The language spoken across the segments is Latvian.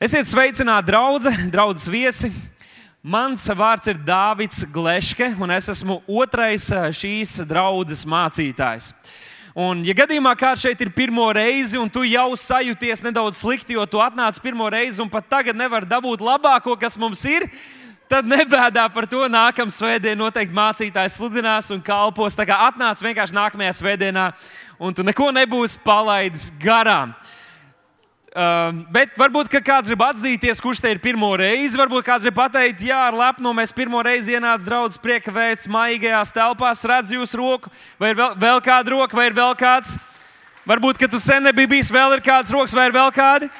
Esiet sveicināti, draugi, draugs viesi. Mans vārds ir Dārvids Gleške, un es esmu otrais eh, šīs draudzes mācītājs. Un, ja gadījumā kāds šeit ir pirmo reizi, un tu jau sajūties nedaudz slikti, jo tu atnāc pirmo reizi, un pat tagad nevar dabūt labāko, kas mums ir, tad nebēdā par to. Nākamā svētdienā noteikti mācītājs sludinās un kalpos. Tā kā atnāc vienkārši nākamajā svētdienā, un tu neko nebūsi palaidis garām. Uh, bet varbūt kāds grib atzīties, kurš te ir pirmo reizi. Varbūt kāds grib pateikt, jā, ar lepnumu mēs pirmo reizi ienācām draudzes prieka veids, maigajās telpās, redzu jūsu roku, vai ir vēl, vēl kāda roka, vai ir vēl kāds. Varbūt, ka tu sen nebija bijis, vēl ir kāds rokas, vai ir vēl kādi,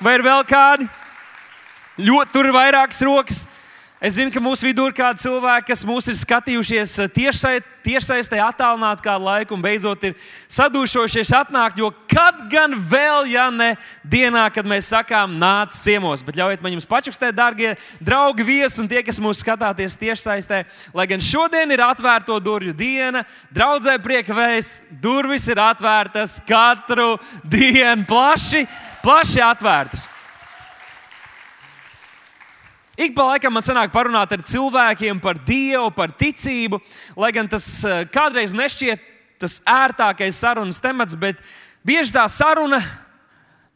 vai ir vēl kādi. Ļoti tur ir vairākas rokas. Es zinu, ka mūsu vidū ir kādi cilvēki, kas mūs ir skatījušies tiešsaistē, tiešsaistē attālināti kādu laiku, un beidzot ir sadūšojušies atnākt. Jo kad gan vēl, ja ne dienā, kad mēs sakām, nāc ciemos, bet ļaujiet man jums pačukstēt, darbie draugi, viesi un tie, kas mūs skatāties tiešsaistē, lai gan šodien ir atvērto durvju diena, draudzē prieka vēsts, durvis ir atvērtas katru dienu plaši, plaši atvērtas. Ik pa laikam man sanāk parunāt ar cilvēkiem par Dievu, par ticību, lai gan tas eh, kādreiz nešķiet tas ērtākais sarunas temats, bet bieži tā saruna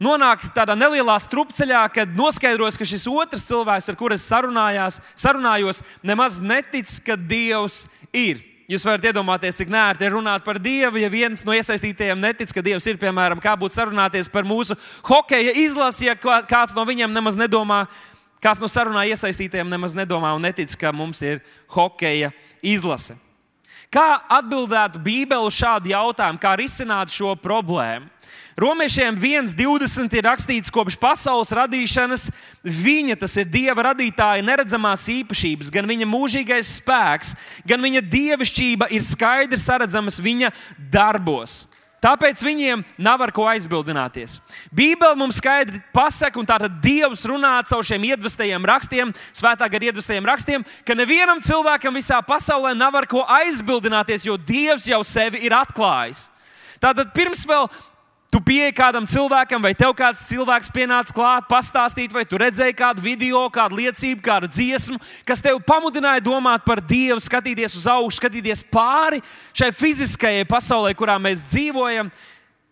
nonāk tādā nelielā strupceļā, kad noskaidros, ka šis otrs cilvēks, ar kuru es sarunājos, nemaz netic, ka Dievs ir. Jūs varat iedomāties, cik nērti ir runāt par Dievu, ja viens no iesaistītajiem netic, ka Dievs ir, piemēram, kā būtu sarunāties par mūsu hokeja izlasi, ja kāds no viņiem nemaz nedomā, Kāds no sarunā iesaistītajiem nemaz nedomā un netic, ka mums ir hokeja izlase. Kā atbildētu Bībele uz šādu jautājumu, kā risināt šo problēmu? Romiešiem 1,20 ir rakstīts, kopš pasaules radīšanas viņa, tas ir Dieva radītāja neredzamās īpašības, gan viņa mūžīgais spēks, gan viņa dievišķība ir skaidri saredzamas viņa darbos. Tāpēc viņiem nav ar ko aizbildināties. Bībele mums skaidri pasaka, un tātad Dievs runā caur šiem iedvestajiem rakstiem, svētā gara iedvestajiem rakstiem, ka nevienam cilvēkam visā pasaulē nav ar ko aizbildināties, jo Dievs jau sevi ir atklājis. Tātad pirms vēl Tu pieeji kādam cilvēkam, vai tev kāds cilvēks pienāca klāt, pastāstīt, vai tu redzēji kādu video, kādu liecību, kādu dziesmu, kas tev pamudināja domāt par Dievu, skatīties uz augšu, skatīties pāri šai fiziskajai pasaulē, kurā mēs dzīvojam.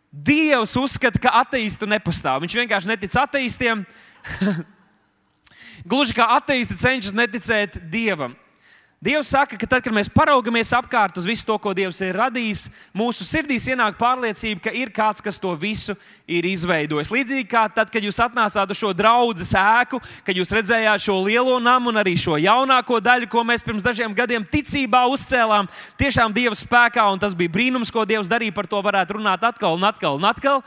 Dievs uzskata, ka ateistu nepastāv. Viņš vienkārši netic ateistiem. Gluži kā ateisti cenšas neticēt Dievam. Dievs saka, ka tad, kad mēs paraugamies apkārt uz visu to, ko Dievs ir radījis, mūsu sirdīs ienāk pārliecība, ka ir kāds, kas to visu ir izveidojis. Līdzīgi kā tad, kad jūs atnācāt uz šo draugu ēku, kad jūs redzējāt šo lielo namu un arī šo jaunāko daļu, ko mēs pirms dažiem gadiem ticībā uzcēlām, tiešām Dieva spēkā, un tas bija brīnums, ko Dievs darīja. Par to varētu runāt atkal un atkal un atkal.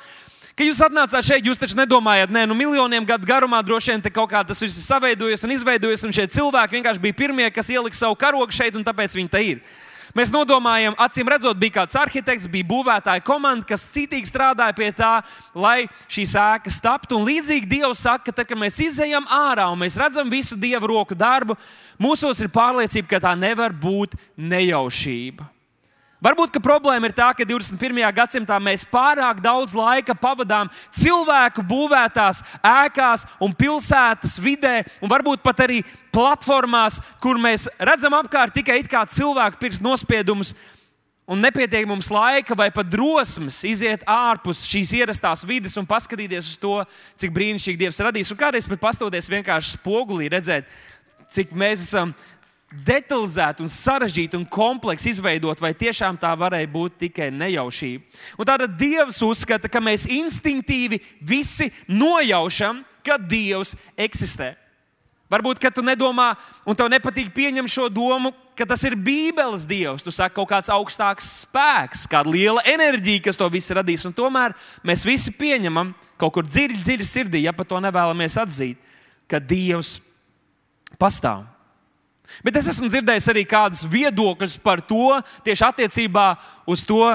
Kad jūs atnācāt šeit, jūs taču nedomājat, nē, nu miljoniem gadu garumā droši vien kaut kā tas viss ir savaidojies un izveidojies, un šie cilvēki vienkārši bija pirmie, kas ielika savu karogu šeit, un tāpēc viņi te ir. Mēs nodomājam, acīm redzot, bija kāds arhitekts, bija būvētāja komanda, kas citīgi strādāja pie tā, lai šīs ēkas taptu. Un līdzīgi Dievs saka, ka tad, kad mēs izējām ārā un mēs redzam visu Dieva roku darbu, mūsos ir pārliecība, ka tā nevar būt nejaušība. Varbūt problēma ir tā, ka 21. gadsimtā mēs pārāk daudz laika pavadām cilvēku būvētās ēkās un pilsētas vidē, un varbūt pat arī platformās, kur mēs redzam apkārt tikai cilvēku pirkstu nospiedumus. Un nepietiek mums laika vai pat drosmes iziet ārpus šīs ierastās vidas un paskatīties uz to, cik brīnišķīgi Dievs radīs. Un kādreiz pat pastoties vienkārši spogulī, redzēt, cik mēs esam detalizēti un sarežģīti un kompleksi izveidot, vai tiešām tā varēja būt tikai nejaušība. Un tātad Dievs uzskata, ka mēs instinktīvi visi nojaušam, ka Dievs eksistē. Varbūt, ka tu nedomā, un tev nepatīk pieņemt šo domu, ka tas ir Bībeles Dievs. Tu saki, kaut kāds augstāks spēks, kāda liela enerģija, kas to visu radīs. Un tomēr mēs visi pieņemam kaut kur dziļi, dziļi sirdī, ja pat to nevēlamies atzīt, ka Dievs pastāv. Bet es esmu dzirdējis arī kādus viedokļus par to, tieši attiecībā uz to,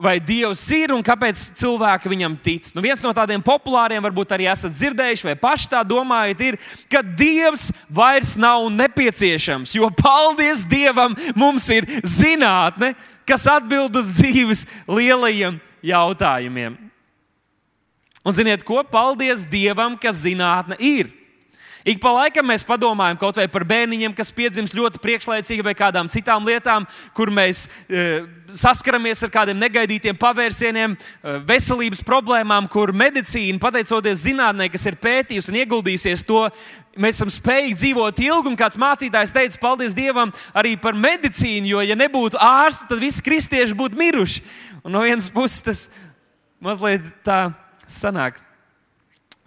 vai Dievs ir un kāpēc cilvēki viņam tic. Nu, viens no tādiem populāriem, varbūt arī esat dzirdējuši, vai paši tā domājat, ir, ka Dievs vairs nav nepieciešams. Jo paldies Dievam, mums ir zinātne, kas atbild uz dzīves lielajiem jautājumiem. Un ziniet, ko? Paldies Dievam, ka zinātne ir. Ik pa laikam mēs padomājam kaut vai par bērniņiem, kas piedzimst ļoti priekšlaicīgi, vai kādām citām lietām, kur mēs e, saskaramies ar kādiem negaidītiem pavērsieniem, e, veselības problēmām, kur medicīna, pateicoties zinātnē, kas ir pētījusi un ieguldījusies to, mēs esam spējīgi dzīvot ilgi. Un kāds mācītājs teica, paldies Dievam arī par medicīnu, jo, ja nebūtu ārstu, tad visi kristieši būtu miruši. Un no vienas puses tas mazliet tā sanāk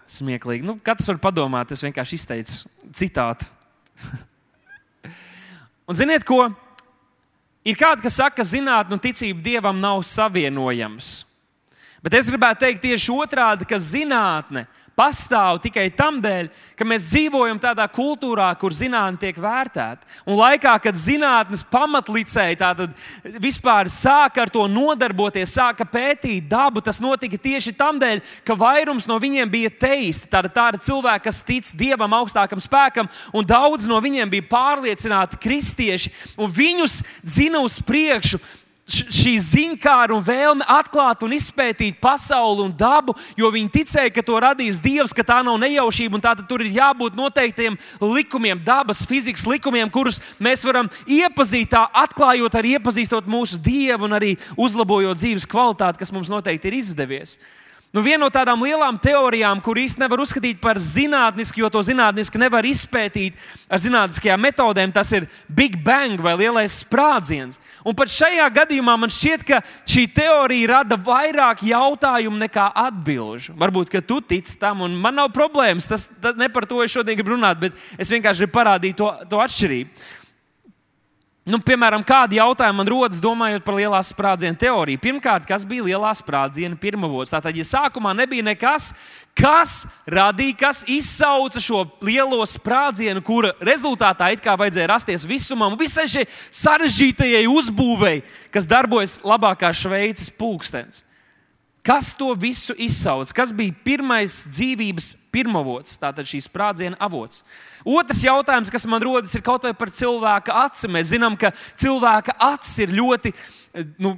smieklīgi. Nu, katrs var padomāt, es vienkārši izteicu citātu. un ziniet, ko? Ir kādi, kas saka, ka zinātnē un ticība dievam nav savienojams. Bet es gribētu teikt tieši otrādi, ka zinātnē pastāv tikai tam dēļ, ka mēs dzīvojam tādā kultūrā, kur zinātnē tiek vērtēta. Un laikā, kad zinātnīs pamatlicēji vispār sāka ar to nodarboties, sāka pētīt dabu, tas notika tieši tam dēļ, ka vairums no viņiem bija teisti. Tāda, tāda cilvēka, kas tic dievam, augstākam spēkam, un daudz no viņiem bija pārliecināti kristieši, un viņus dzina uz priekšu šī ziņkāra un vēlme atklāt un izpētīt pasauli un dabu, jo viņi ticēja, ka to radīs Dievs, ka tā nav nejaušība un tā tur ir jābūt noteiktiem likumiem, dabas, fizikas likumiem, kurus mēs varam iepazīt, tā, atklājot arī iepazīstot mūsu Dievu un arī uzlabojot dzīves kvalitāti, kas mums noteikti ir izdevies. Nu, viena no tādām lielām teorijām, kur īstenībā nevar uzskatīt par zinātnisku, jo to zinātniski nevar izpētīt ar zinātniskajām metodēm, tas ir Big Bang vai lielais sprādziens. Un pat šajā gadījumā man šķiet, ka šī teorija rada vairāk jautājumu nekā atbildžu. Varbūt, ka tu tici tam, un man nav problēmas. Tas ne par to es šodien gribu runāt, bet es vienkārši gribu parādīt to, to atšķirību. Nu, piemēram, kādi jautājumi man rodas, domājot par lielā sprādziena teoriju? Pirmkārt, kas bija lielā sprādziena pirmavots? Tātad, ja sākumā nebija nekas, kas radīja, kas izsauca šo lielo sprādzienu, kura rezultātā it kā vajadzēja rasties visumam, visai šai sarežģītajai uzbūvēji, kas darbojas labākā Šveices pulkstenis. Kas to visu izsauca? Kas bija pirmais dzīvības pirmavots, tātad šīs sprādziena avots? Otrs jautājums, kas man rodas, ir kaut vai par cilvēka aci. Mēs zinām, ka cilvēka acis ir ļoti nu,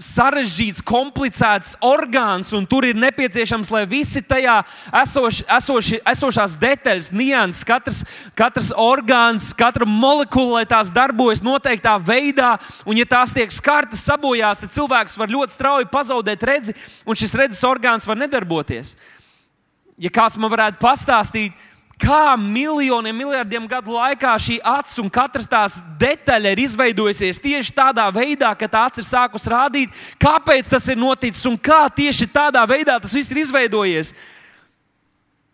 sarežģīts, komplicēts orgāns, un tur ir nepieciešams, lai visi tajā esoši, esoši, esošās detaļas, nianses, katrs, katrs orgāns, katra molekula, lai tās darbojas noteiktā veidā, un ja tās tiek skartas, sabojās, tad cilvēks var ļoti strauji pazaudēt redzi, un šis redzes orgāns var nedarboties. Ja kāds man varētu pastāstīt, kā miljoniem, miljardiem gadu laikā šī acis un katras tās detaļa ir izveidojusies tieši tādā veidā, ka tā acis ir sākus rādīt, kāpēc tas ir noticis un kā tieši tādā veidā tas viss ir izveidojies.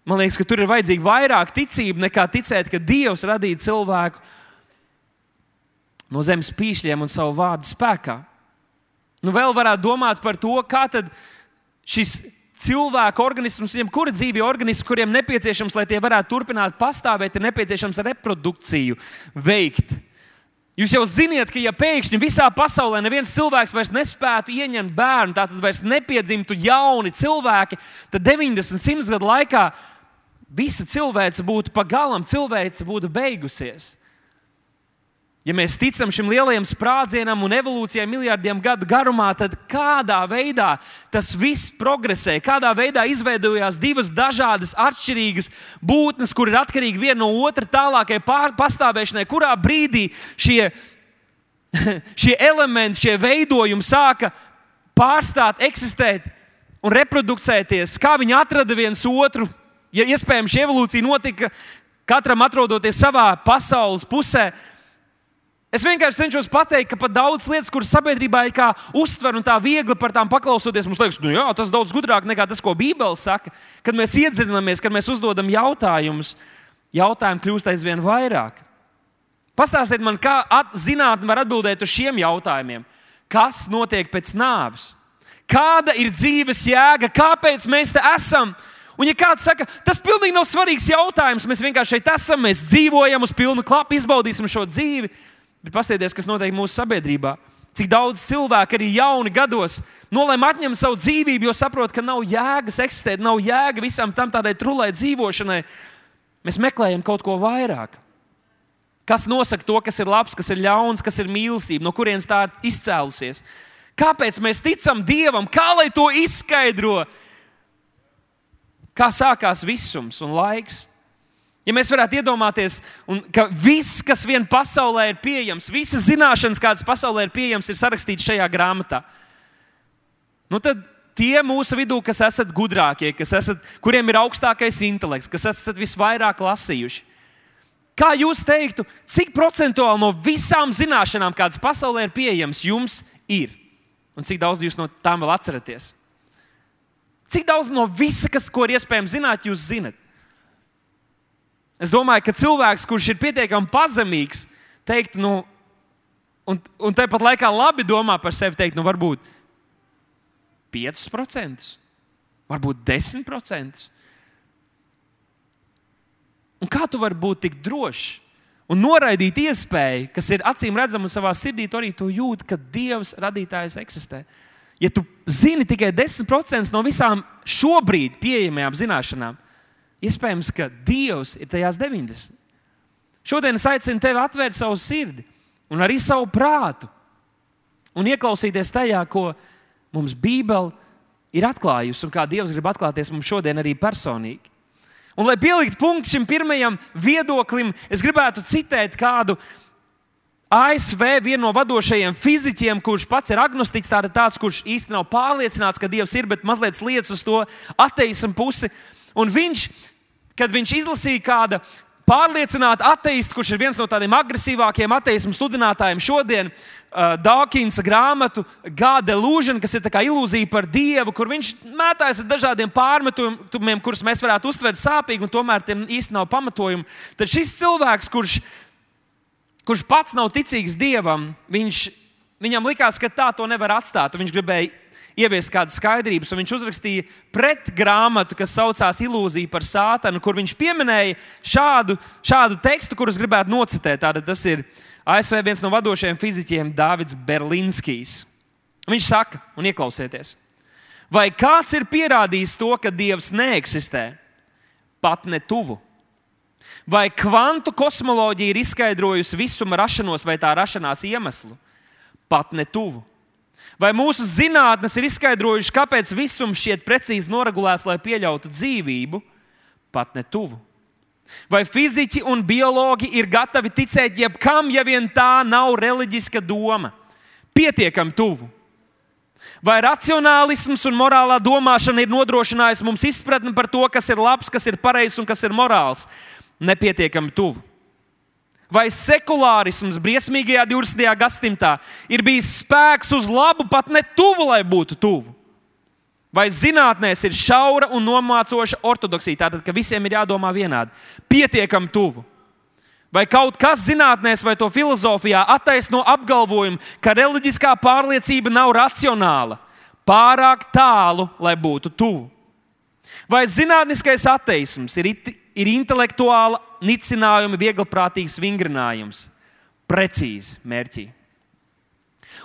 Man liekas, ka tur ir vajadzīga vairāk ticība nekā ticēt, ka Dievs radīja cilvēku no zemes pīšļiem un savu vārdu spēkā. Nu, vēl varētu domāt par to, kā šis cilvēku organismus, jebkura dzīvība organismi, kuriem nepieciešams, lai tie varētu turpināt pastāvēt, ir nepieciešams reprodukciju veikt. Jūs jau zināt, ka ja pēkšņi visā pasaulē neviens cilvēks vairs nespētu ieņemt bērnu, tad vairs nepiedzimtu jauni cilvēki, tad 90, 100 gadu laikā visa cilvēce būtu pagalam, cilvēce būtu beigusies. Ja mēs ticam šim lielajam sprādzienam un evolūcijai miljardiem gadu garumā, tad kādā veidā tas viss progresē, kādā veidā izveidojās divas dažādas, atšķirīgas būtnes, kur ir atkarīgi viena no otra tālākai pastāvēšanai, kurā brīdī šie, šie elementi, šie veidojumi sāka pārstāt eksistēt un reproducēties, kā viņi atrada viens otru. Ja iespējams šī evolūcija notika katram atrodoties savā pasaules pusē, Es vienkārši cenšos pateikt, ka pat daudz lietas, kuras sabiedrībā ir kā uztver un tā viegli par tām paklausoties, mums liekas, nu jā, tas daudz gudrāk nekā tas, ko Bībele saka. Kad mēs iedziļināmies, kad mēs uzdodam jautājumus, jautājumi kļūst aizvien vairāk. Pastāstiet man, kā zinātnē var atbildēt uz šiem jautājumiem. Kas notiek pēc nāves? Kāda ir dzīves jēga? Kāpēc mēs te esam? Un, ja kāds saka, tas pilnīgi nav svarīgs jautājums, mēs vienkārši šeit esam, mēs dzīvojam uz pilnu klapu, izbaudīsim šo dzīvi Bet paskatieties, kas notiek mūsu sabiedrībā. Cik daudz cilvēku arī jauni gados nolēma atņemt savu dzīvību, jo saprot, ka nav jēgas eksistēt, nav jēga visam tam tādai trulai dzīvošanai. Mēs meklējam kaut ko vairāk. Kas nosaka to, kas ir labs, kas ir ļauns, kas ir mīlestība, no kurienes tā ir izcēlusies? Kāpēc mēs ticam Dievam? Kā lai to izskaidro? kā sākās visums un laiks. Ja mēs varētu iedomāties, un, ka viss, kas vien pasaulē ir pieejams, visas zināšanas, kādas pasaulē ir pieejamas, ir sarakstītas šajā grāmatā, nu tad tie mūsu vidū, kas esat gudrākie, kas esat, kuriem ir augstākais intelekts, kas esat visvairāk lasījuši, kā jūs teiktu, cik procentuāli no visām zināšanām, kādas pasaulē ir pieejamas, jums ir? Un cik daudz jūs no tām vēl atceraties? Cik daudz no visa, kas, ko ir iespējams zināt, jūs zinat? Es domāju, ka cilvēks, kurš ir pietiekami pazemīgs, teikt, nu, un, un tāpat laikā labi domā par sevi, teikt, nu, varbūt 5%, varbūt 10%. Un kā tu vari būt tik drošs un noraidīt iespēju, kas ir acīm redzama savā sirdī, tu arī tu jūti, ka Dievs radītājs eksistē. Ja tu zini tikai 10% no visām šobrīd pieejamajām zināšanām, Iespējams, ka Dievs ir tajās 90. Šodien es aicinu tevi atvērt savu sirdi un arī savu prātu un ieklausīties tajā, ko mums Bībele ir atklājusi un kā Dievs grib atklāties mums šodien arī personīgi. Un, lai pieliktu punktu šim pirmajam viedoklim, es gribētu citēt kādu ASV vienu no vadošajiem fizikiem, kurš pats ir agnostiķis, tāds, kurš īstenībā nav pārliecināts, ka Dievs ir, bet mazliet liec uz to ateismu pusi. Un viņš, kad viņš izlasīja kādu pārliecinātu ateistu, kurš ir viens no tādiem agresīvākiem ateismu sludinātājiem šodien, uh, Dāvkins grāmatu Gāda Ilūžana, kas ir ilūzija par dievu, kur viņš mētājas ar dažādiem pārmetumiem, kurus mēs varētu uztvert sāpīgi, un tomēr tiem īsti nav pamatojumi. Tad šis cilvēks, kurš, kurš pats nav ticīgs dievam, viņš, viņam likās, ka tā to nevar atstāt. Viņš gribēja ieviest kādas skaidrības, viņš uzrakstīja pretgrāmatu, kas saucās Ilūzija par sātanu, kur viņš pieminēja šādu, šādu tekstu, kurus gribētu nocitēt. Tātad tas ir ASV viens no vadošajiem fizikiem, Dārvids Berlinskijs. Viņš saka, un ieklausieties, vai kāds ir pierādījis to, ka Dievs neeksistē, pat ne tuvu? Vai kvantu kosmoloģija ir izskaidrojusi visuma rašanos vai tā rašanās iemeslu? Pat ne tuvu. Vai mūsu zinātnes ir izskaidrojušas, kāpēc visums šķiet precīzi noregulēts, lai pieļautu dzīvību, pat ne tuvu? Vai fiziķi un biologi ir gatavi ticēt jebkam, ja vien tā nav reliģiska doma? Pietiekami tuvu. Vai racionālisms un morālā domāšana ir nodrošinājusi mums izpratni par to, kas ir labs, kas ir pareizs un kas ir morāls? Nepietiekami tuvu. Vai sekulārisms briesmīgajā 20. gadsimtā ir bijis spēks uz labu, pat ne tuvu, lai būtu tuvu? Vai zinātnēs ir šaura un nomācoša ortodoksija, tātad, ka visiem ir jādomā vienādi, pietiekami tuvu? Vai kaut kas zinātnēs vai to filozofijā attaisno apgalvojumu, ka reliģiskā pārliecība nav racionāla, pārāk tālu, lai būtu tuvu? Vai zinātniskais ateisms ir, ir intelektuāla nicinājuma, vieglprātīgs vingrinājums, precīzi mērķī.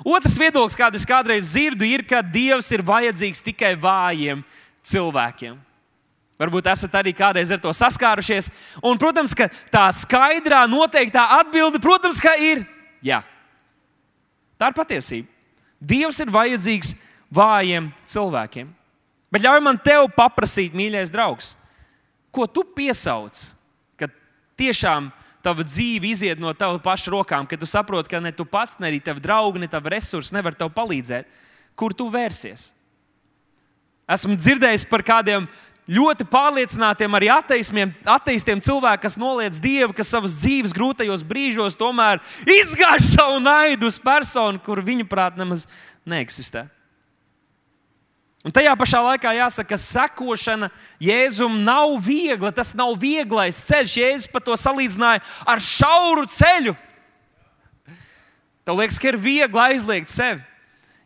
Otrs viedoklis, kādu es kādreiz dzirdu, ir, ka Dievs ir vajadzīgs tikai vājiem cilvēkiem. Varbūt esat arī kādreiz ar to saskārušies. Un, protams, ka tā skaidrā, noteiktā atbilde, protams, ir jā. Tā ir patiesība. Dievs ir vajadzīgs vājiem cilvēkiem. Bet ļauj man te paprasīt, mīļais draugs, ko tu piesauc tiešām tava dzīve iziet no tava paša rokām, kad tu saproti, ka ne tu pats, ne arī tavi draugi, ne tavi resursi nevar tev palīdzēt, kur tu vērsies. Esmu dzirdējis par kādiem ļoti pārliecinātiem arī ateistiem, cilvēkiem, kas noliedz dievu, kas savas dzīves grūtajos brīžos tomēr izgāž savu naidu uz personu, kur viņuprāt nemaz neeksistē. Un tajā pašā laikā jāsaka, ka sekošana Jēzum nav viegla. Tas nav vieglais ceļš. Jēzus pat to salīdzināja ar šauru ceļu. Tev liekas, ka ir viegli aizliegt sevi,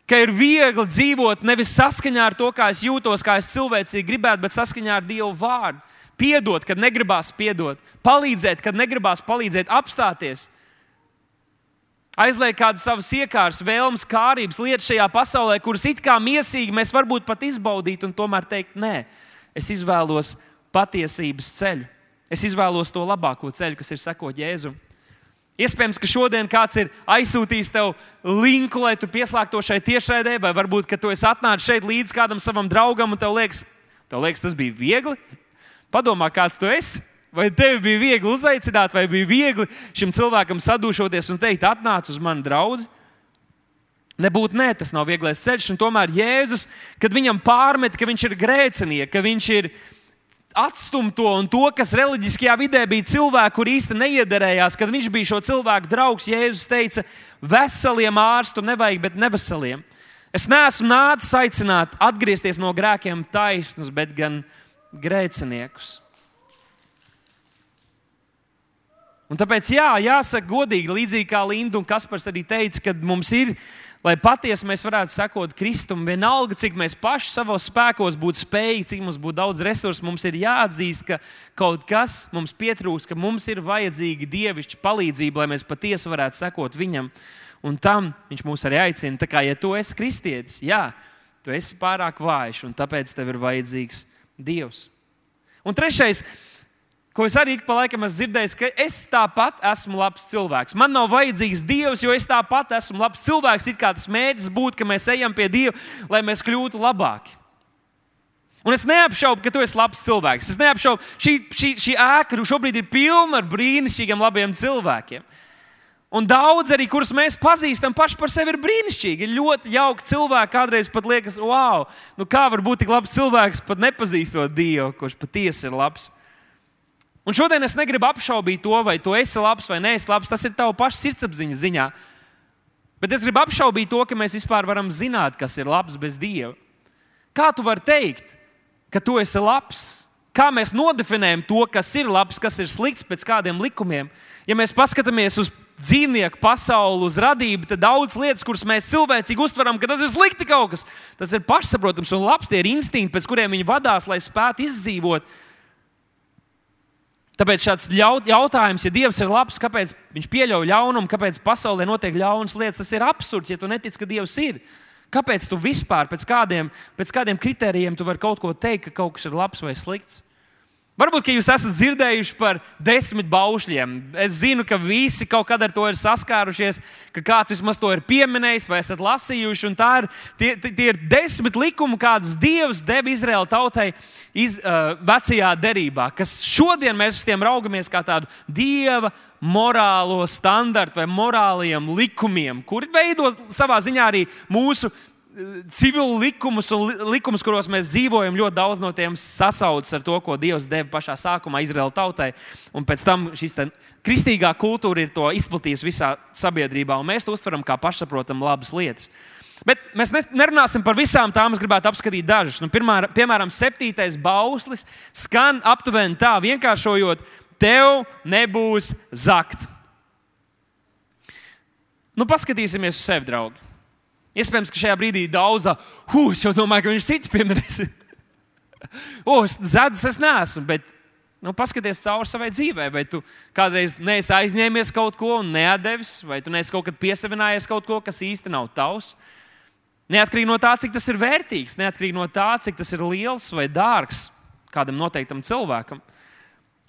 ka ir viegli dzīvot nevis saskaņā ar to, kā es jūtos, kā es cilvēcīgi gribētu, bet saskaņā ar Dieva vārdu. Piedot, kad negribās piedot, palīdzēt, kad negribās palīdzēt, apstāties aizliek kādas savas iekārtas, vēlmes, kārības, lietas šajā pasaulē, kuras it kā mīsīgi mēs varbūt pat izbaudītu un tomēr teikt, nē, es izvēlos patiesības ceļu. Es izvēlos to labāko ceļu, kas ir sekot Jēzum. Iespējams, ka šodien kāds ir aizsūtījis tev linku, lai tu pieslēgtos šai tiešraidē, vai varbūt, ka tu esi atnācis šeit līdz kādam savam draugam un tev liekas, Tev liekas, tas bija viegli? Padomā, kāds tu esi. Vai tev bija viegli uzaicināt, vai bija viegli šim cilvēkam sadūšoties un teikt, atnāc uz mani draugu? Nebūtu nē, tas nav vieglais ceļš. Un tomēr Jēzus, kad viņam pārmet, ka viņš ir grēcinieks, ka viņš ir atstumto un to, kas reliģiskajā vidē bija cilvēki, kur īsti neiederējās, kad viņš bija šo cilvēku draugs, Jēzus teica, veseliem ārstu nevajag, bet neveseliem. Es neesmu nācis aicināt atgriezties no grēkiem taisnus, bet gan grēciniekus. Un tāpēc, jā, jāsaka godīgi, līdzīgi kā Linda un Kaspars arī teica, ka mums ir, lai patiesi mēs varētu sekot Kristum, vienalga, cik mēs paši savos spēkos būtu spējīgi, cik mums būtu daudz resursu, mums ir jāatzīst, ka kaut kas mums pietrūks, ka mums ir vajadzīga dievišķa palīdzība, lai mēs patiesi varētu sekot Viņam. Un tam viņš mūs arī aicina. Tā kā, ja tu esi kristietis, jā, tu esi pārāk vājš, un tāpēc tev ir vajadzīgs Dievs. Un trešais, ko es arī pa laikam esmu dzirdējis, ka es tāpat esmu labs cilvēks. Man nav vajadzīgs Dievs, jo es tāpat esmu labs cilvēks. It kā tas mērķis būtu, ka mēs ejam pie Dieva, lai mēs kļūtu labāki. Un es neapšaubu, ka tu esi labs cilvēks. Es neapšaubu, šī, šī, šī ēka šobrīd ir pilna ar brīnišķīgiem, labiem cilvēkiem. Un daudz arī, kurus mēs pazīstam, paši par sevi ir brīnišķīgi. Ir ļoti jauki cilvēki. Kādreiz pat liekas, wow, nu kā var būt tik labs cilvēks, pat nepazīstot Dievu, kurš patiesi ir labs. Un šodien es negribu apšaubīt to, vai tu esi labs vai neesi labs. Tas ir tavs paša sirdsapziņas ziņā. Bet es gribu apšaubīt to, ka mēs vispār varam zināt, kas ir labs bez Dieva. Kā tu vari teikt, ka tu esi labs? Kā mēs nodefinējam to, kas ir labs, kas ir slikts pēc kādiem likumiem? Ja mēs paskatāmies uz dzīvnieku pasauli, uz radību, tad daudz lietas, kuras mēs cilvēcīgi uztveram, ka tas ir slikti kaut kas. Tas ir pašsaprotams un labs, tie ir instinkti, pēc kuriem viņi vadās, lai spētu izdzīvot. Tāpēc šāds jautājums, ja Dievs ir labs, kāpēc viņš pieļauj ļaunumu, kāpēc pasaulē notiek ļaunas lietas, tas ir absurds, ja tu netici, ka Dievs ir. Kāpēc tu vispār pēc kādiem, pēc kādiem kritērijiem vari kaut ko teikt, ka kaut kas ir labs vai slikts? Varbūt jūs esat dzirdējuši par desmit baušļiem. Es zinu, ka visi kaut kad ar to ir saskārušies, ka kāds vismaz to ir pieminējis vai esat lasījuši. Ir, tie, tie ir desmit likumi, kādus Dievs deva Izraēla tautai iz, uh, vecajā derībā, kas šodien mēs uz tiem raugamies kā tādu Dieva morālo standartu vai morāliem likumiem, kuri veido savā ziņā arī mūsu civilu likumus un likumus, kuros mēs dzīvojam, ļoti daudz no tiem sasaucas ar to, ko Dievs deva pašā sākumā Izraēla tautai. Un pēc tam šī kristīgā kultūra ir to izplatījusi visā sabiedrībā, un mēs to uztveram kā pašsaprotamu labas lietas. Bet mēs nerunāsim par visām tām, es gribētu apskatīt dažas. Nu, pirmā, piemēram, septītais bauslis skan aptuveni tā, vienkāršojot, tev nebūs zakt. Nu, paskatīsimies uz sevi, draugi. Iespējams, ka šajā brīdī daudz, huh, es jau domāju, ka viņš citu pieminēs. o, es zēdus es neesmu, bet nu, paskaties cauri savai dzīvei. Vai tu kādreiz neesi aizņēmies kaut ko un neatdevis, vai tu neesi kaut kad piesavinājies kaut ko, kas īsti nav tavs. Neatkarīgi no tā, cik tas ir vērtīgs, neatkarīgi no tā, cik tas ir liels vai dārgs kādam noteiktam cilvēkam.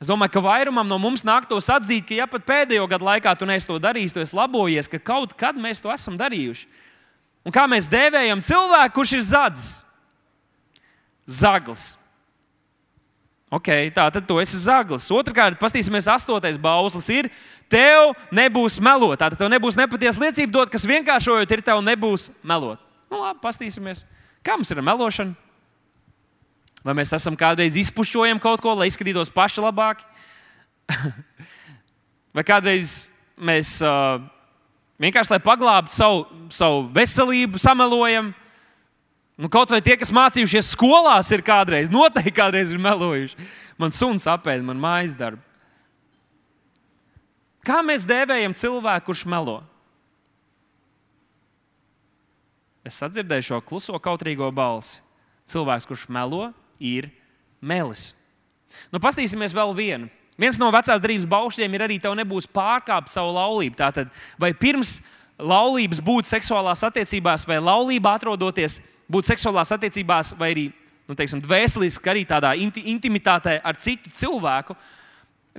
Es domāju, ka vairumam no mums nāktos atzīt, ka ja pat pēdējo gadu laikā tu neesi to darījis, tu esi labojies, ka kaut kad mēs to esam darījuši. Un kā mēs dēvējam cilvēku, kurš ir zadzis? Zaglis. Ok, tā tad tu esi zaglis. Otrakārt, paskatīsimies, astotais bauslis ir, tev nebūs melot. Tātad tev nebūs nepatiesa liecība dot, kas vienkāršojot ir, tev nebūs melot. Nu, labi, paskatīsimies, kā mums ir ar melošanu. Vai mēs esam kādreiz izpušķojam kaut ko, lai izskatītos paši labāk? Vai kādreiz mēs uh, Vienkārši, lai paglābtu savu, savu veselību, samelojam. Nu, kaut vai tie, kas mācījušies skolās, ir kādreiz, noteikti kādreiz ir melojuši. Man suns apēda, man mājas darbu. Kā mēs dēvējam cilvēku, kurš melo? Es sadzirdēju šo kluso kautrīgo balsi. Cilvēks, kurš melo, ir melis. Nu, Pastīsimies vēl vienu. Viens no vecās darbības baušļiem ir arī, tev nebūs pārkāpt savu laulību. Tātad, vai pirms laulības būt seksuālās attiecībās, vai laulībā atrodoties, būt seksuālās attiecībās, vai arī nu, teiksim, dvēseliski, arī tādā inti intimitātē ar citu cilvēku,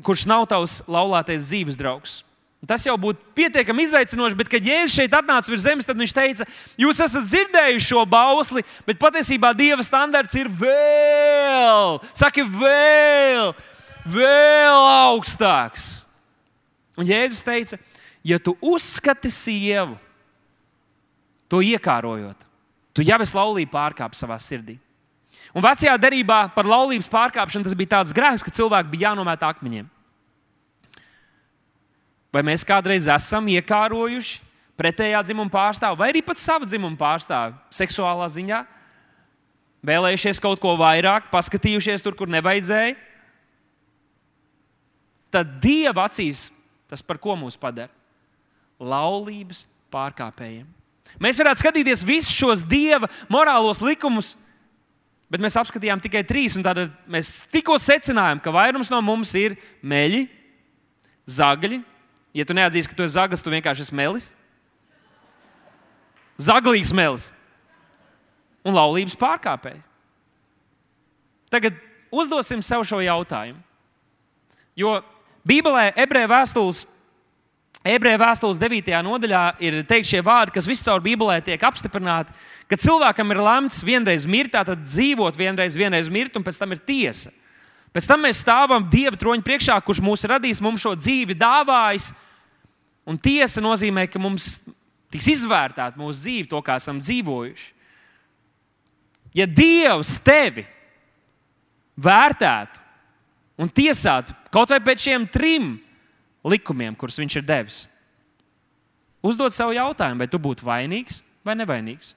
kurš nav tavs laulātais dzīves draugs. Tas jau būtu pietiekami izaicinoši, bet, kad Jēzus šeit atnāca virs zemes, tad viņš teica, jūs esat dzirdējuši šo bausli, bet patiesībā Dieva standarts ir vēl, saka, vēl, vēl augstāks. Un Jēzus teica, ja tu uzskati sievu, to iekārojot, tu jau esi laulību pārkāpis savā sirdī. Un vecajā derībā par laulības pārkāpšanu tas bija tāds grēks, ka cilvēki bija jānomēt akmeņiem. Vai mēs kādreiz esam iekārojuši pretējā dzimuma pārstāvu, vai arī pat savu dzimumu pārstāvu seksuālā ziņā? Vēlējušies kaut ko vairāk, paskatījušies tur, kur nevajadzēja. Tad Dieva acīs tas par ko mūs padara? Laulības pārkāpējiem. Mēs varētu skatīties visus šos dieva morālos likumus, bet mēs apskatījām tikai trīs. Tad mēs tikko secinājām, ka vairums no mums ir meļi, zagļi Ja tu neatzīsi, ka tu esi zaglis, tu vienkārši esi melis. Zaglīgs melis un laulības pārkāpējs. Tagad uzdosim sev šo jautājumu. Jo Bībelē, ebreju vēstules, ebreju vēstules 9. nodaļā ir teikti šie vārdi, kas viscaur Bībelē tiek apstiprināti, ka cilvēkam ir lemts vienreiz mirt, tad dzīvot vienreiz, vienreiz mirt, un pēc tam ir tiesa. Pēc tam mēs stāvam Dieva troņa priekšā, kurš mūs radīs, mums šo dzīvi dāvājis. Un tiesa nozīmē, ka mums tiks izvērtēta mūsu dzīve, to, kā esam dzīvojuši. Ja Dievs tevi vērtētu un tiesātu kaut vai pēc šiem trim likumiem, kurus viņš ir devis, uzdod sev jautājumu, vai tu būtu vainīgs vai nevainīgs.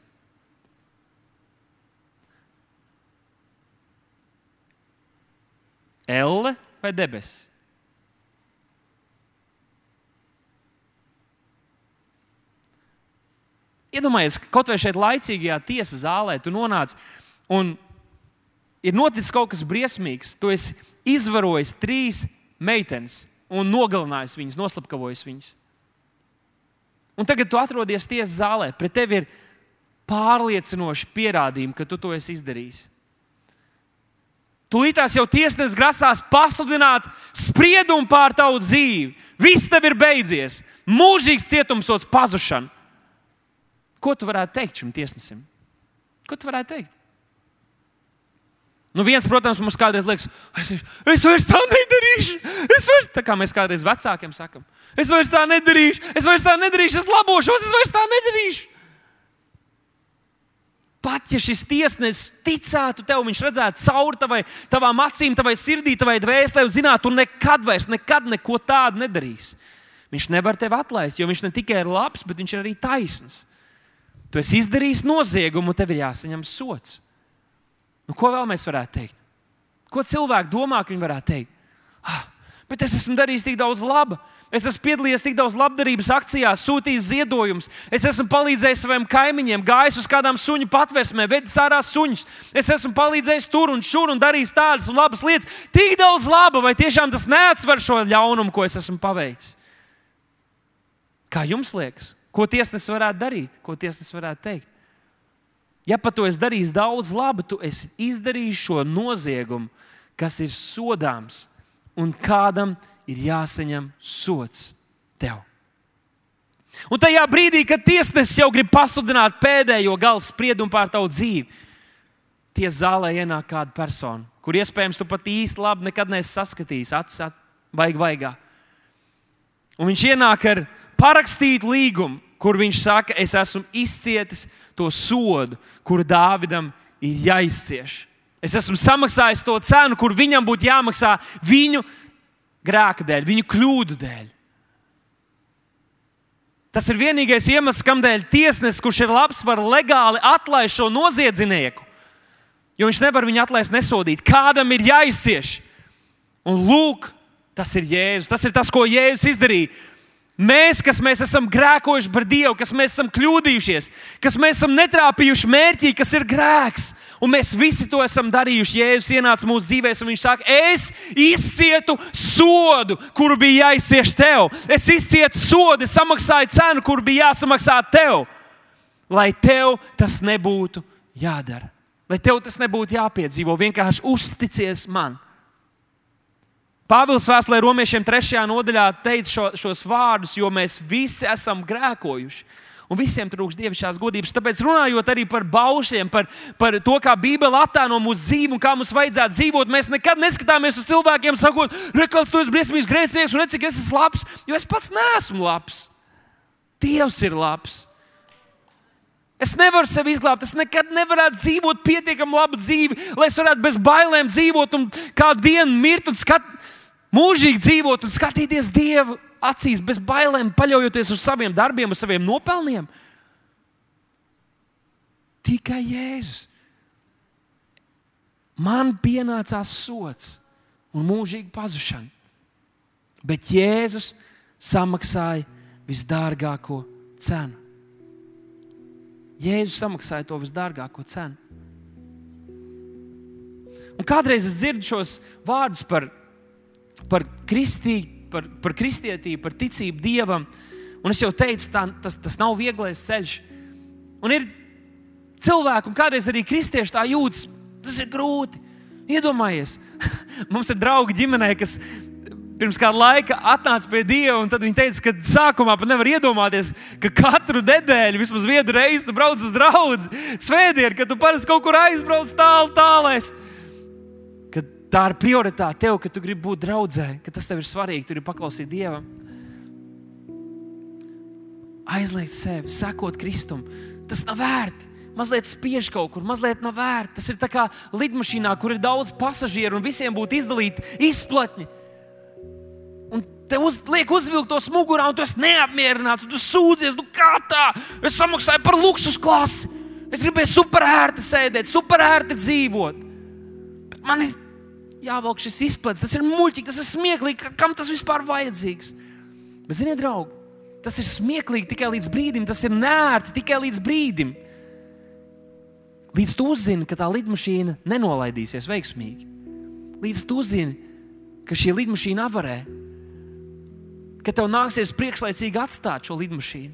Elle vai debesis? Iedomājieties, kaut vai šeit laicīgajā tiesas zālē tu nonāc un ir noticis kaut kas briesmīgs. Tu esi izvarojis trīs meitenes un nogalinājis viņas, noslapkavojis viņas. Un tagad tu atrodies tiesas zālē, pret tevi ir pārliecinoši pierādījumi, ka tu to esi izdarījis. Tūlītās jau tiesnesis grasās pasludināt spriedumu pār tavu dzīvi. Viss tev ir beidzies, mūžīgs cietumsots, pazušana. Ko tu varētu teikt šim tiesnesim? Ko tu varētu teikt? Nu, viens, protams, mums kādreiz liekas, es, es vairs tā nedarīšu. Es vairs tā kā mēs kādreiz vecākiem sakām, es vairs tā nedarīšu, es vairs tā nedarīšu, es labošos, es vairs tā nedarīšu. Pat ja šis tiesnesis ticētu tev, viņš redzētu cauri tavai, tavām acīm, tavai sirdī, tavai dvēselē, un zinātu, tu nekad vairs nekad neko tādu nedarīsi. Viņš nevar tevi atlaist, jo viņš ne tikai ir labs, bet viņš ir arī taisns. Tu esi izdarījis noziegumu, tev ir jāsaņem sots. Nu, ko vēl mēs varētu teikt? Ko cilvēki domā, ka viņi varētu teikt? Ah, bet es esmu darījis tik daudz laba. Es esmu piedalījies tik daudz labdarības akcijās, sūtījis ziedojumus. Es esmu palīdzējis saviem kaimiņiem, gājis uz kādām suņu patvērsmēm, vedis ārā suņus. Es esmu palīdzējis tur un šur un darījis tādas un labas lietas. Tik daudz laba, vai tiešām tas neatsver šo ļaunumu, ko es esmu paveicis? Kā jums liekas? Ko tiesnesis varētu darīt? Ko tiesnesis varētu teikt? Ja pat tu esi darījis daudz laba, tu esi izdarījis šo noziegumu, kas ir sodāms un kādam ir jāsaņem sots tev. Un tajā brīdī, kad tiesnesis jau grib pasludināt pēdējo gala spriedumu pār tavu dzīvi, tiesā zālē ienāk kāda persona, kur iespējams tu pat īsti labi nekad neesi saskatījis, acis at, vaig vaigā. Un viņš ienāk ar parakstītu līgumu, kur viņš saka, es esmu izcietis to sodu, kuru Dāvidam ir jāizcieš. Es esmu samaksājis to cenu, kur viņam būtu jāmaksā viņu grēka dēļ, viņu kļūdu dēļ. Tas ir vienīgais iemesls, kādēļ tiesnesis, kurš ir labs, var legāli atlaist šo noziedznieku. Jo viņš nevar viņu atlaist nesodīt. Kādam ir jāizcieš. Un lūk, tas ir Jēzus. Tas ir tas, ko Jēzus izdarīja. Mēs, kas mēs esam grēkojuši par Dievu, kas mēs esam kļūdījušies, kas mēs esam netrāpījuši mērķī, kas ir grēks, un mēs visi to esam darījuši. Jēzus ienāca mūsu dzīvēm, un viņš saka, es izcietu sodu, kuru bija jāizcieš tev. Es izcietu sodu, samaksāju cenu, kur bija jāsamaksā tev, lai tev tas nebūtu jādara. Lai tev tas nebūtu jāpiedzīvo, vienkārši uzticies man. Pāvils vēstulē romiešiem 3. nodaļā teica šo, šos vārdus, jo mēs visi esam grēkojuši. Un visiem trūks dievišķās godības. Tāpēc runājot arī par baušļiem, par, par to, kā Bībele attēlo mūsu dzīvi un kā mums vajadzētu dzīvot, mēs nekad neskatāmies uz cilvēkiem, sakot, rekals, tu esi briesmīgs grēcinieks un necik es esmu labs, jo es pats neesmu labs. Dievs ir labs. Es nevaru sevi izglābt. Es nekad nevarētu dzīvot pietiekami labu dzīvi, lai es varētu bez bailēm dzīvot un kādu dienu mirt un skat, mūžīgi dzīvot un skatīties Dievu acīs bez bailēm, paļaujoties uz saviem darbiem, uz saviem nopelniem. Tikai Jēzus. Man pienācās sots un mūžīga pazušana, bet Jēzus samaksāja visdārgāko cenu. Jēzus samaksāja to visdārgāko cenu. Un kādreiz es dzirdu šos vārdus par, par, kristī, par, par kristietību, par ticību dievam. Un es jau teicu, tā, tas, tas nav vieglais ceļš. Un ir cilvēki, un kādreiz arī kristieši tā jūtas, tas ir grūti. Iedomājies, mums ir draugi ģimenē, kas pirms kāda laika atnāca pie Dieva, un viņi teica, ka sākumā pat nevar iedomāties, ka katru nedēļu, vismaz vienu reizi, tu brauc uz draugu, svētdienu, kad tu parasti kaut kur aizbrauc tālu, tālēs. Kad tā ir prioritāte tev, ka tu gribi būt draudzē, ka tas tev ir svarīgi, tur ir paklausīt Dievam. Aizliegt sevi, sekot Kristum. Tas nav vērts mazliet spiež kaut kur, mazliet nav vērts. Tas ir kā lidmašīnā, kur ir daudz pasažieru un visiem būtu izdalīti izplatņi. Te uz, liek uzvilkt to mugurā, un tu esi neapmierināts. Tu sūdzies, nu kā tā? Es samaksāju par luksus klasi. Es gribēju superērti sēdēt, superērti dzīvot. Bet man ir jāvelk šis izplats. Tas ir muļķīgi, tas ir smieklīgi. Kam tas vispār vajadzīgs? Bet, ziniet, draugi, tas ir smieklīgi tikai līdz brīdim, tas ir nērti tikai līdz brīdim. Līdz tu uzzini, ka tā lidmašīna nenolaidīsies veiksmīgi. Līdz tu uzzini, ka šī lidmašīna avarē ka tev nāksies priekšlaicīgi atstāt šo lidmašīnu.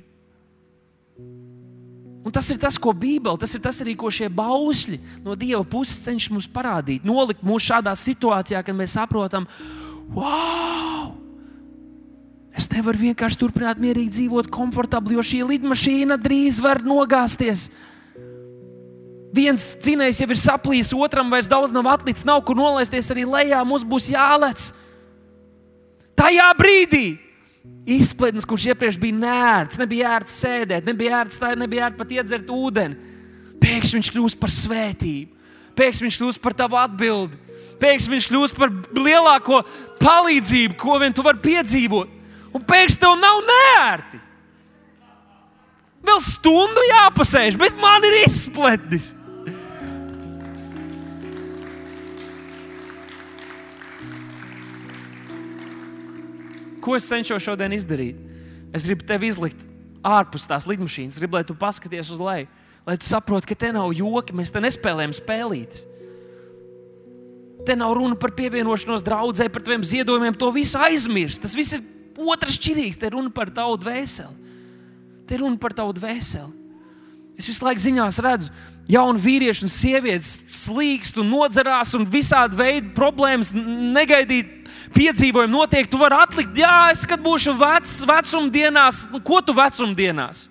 Un tas ir tas, ko Bībele, tas ir tas arī, ko šie bausļi no Dieva puses cenšas mums parādīt. Nolikt mūs šādā situācijā, kad mēs saprotam, wow! Es nevaru vienkārši turpināt mierīgi dzīvot, komfortabli, jo šī lidmašīna drīz var nogāzties. Viens dzinējs jau ir saplījis, otram vairs daudz nav atlicis, nav kur nolaisties arī lejā. Mums būs jālec. Tajā brīdī Izpletnis, kurš iepriekš bija nērts, nebija ērts sēdēt, nebija ērts tā, nebija ērts pat iedzert ūdeni. Pēkšņi viņš kļūst par svētību, pēkšņi viņš kļūst par tavu atbildi, pēkšņi viņš kļūst par lielāko palīdzību, ko vien tu vari piedzīvot. Un pēkšņi tev nav nērti. Vēl stundu jāpasēž, bet man ir izpletnis. Ko es cenšos šodien izdarīt? Es gribu tevi izlikt ārpus tās lidmašīnas, gribu, lai tu paskaties uz leju, lai tu saproti, ka te nav joki, mēs te nespēlējam spēlīt. Te nav runa par pievienošanos draudzē, par taviem ziedojumiem, to visu aizmirst. Tas viss ir otrs šķirīgs. Te runa par tavu dvēseli. Te runa par tavu dvēseli. Es visu laiku ziņās redzu, jaunu vīriešu un sievietes slīkst un nodzerās un visādi veidi problēmas negaidīt piedzīvojumi notiek, tu vari atlikt, jā, es kad būšu vecs, vecumdienās, nu, ko tu vecumdienās?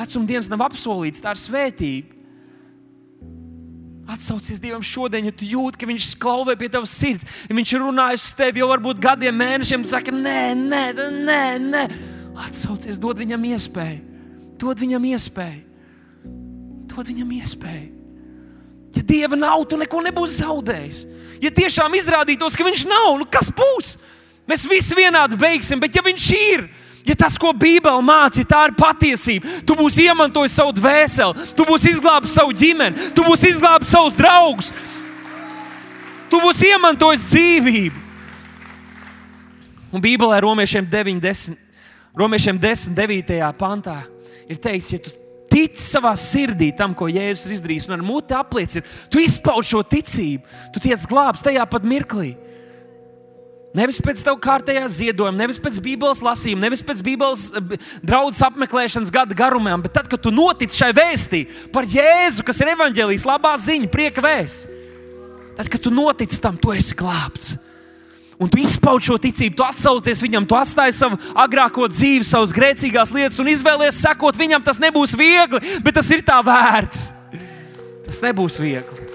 Vecumdienas nav apsolīts, tā ir svētība. Atsaucies Dievam šodien, ja tu jūti, ka Viņš klauvē pie tavas sirds. Ja viņš ir runājis uz tevi jau varbūt gadiem, mēnešiem, tad saka, nē, nē, nē, nē. Atsaucies, dod viņam iespēju. Dod viņam iespēju. Dod viņam iespēju. Ja Dieva nav, tu neko nebūsi zaudējis ja tiešām izrādītos, ka viņš nav, nu kas būs? Mēs visi vienādi beigsim, bet ja viņš ir, ja tas, ko Bībele māca, tā ir patiesība, tu būsi iemantojis savu dvēseli, tu būsi izglābis savu ģimeni, tu būsi izglābis savus draugus, tu būsi iemantojis dzīvību. Un Bībelē romiešiem 9, 10, romiešiem 10 9. pantā ir teikts, ja tu tici savā sirdī tam, ko Jēzus ir izdarījis, un ar muti apliecini, tu izpauž šo ticību, tu tiec glābs tajā pat mirklī. Nevis pēc tam kārtējā ziedojuma, nevis pēc Bībeles lasījuma, nevis pēc Bībeles eh, draudzes apmeklēšanas gada garumā, bet tad, kad tu notic šai vēstī par Jēzu, kas ir evaņģēlijas labā ziņa, prieka vēsts, tad, kad tu notic tam, tu esi glābts. Un tu izpauž šo ticību, tu atsaucies viņam, tu atstāji savu agrāko dzīvi, savas grēcīgās lietas un izvēlies sekot viņam, tas nebūs viegli, bet tas ir tā vērts. Tas nebūs viegli.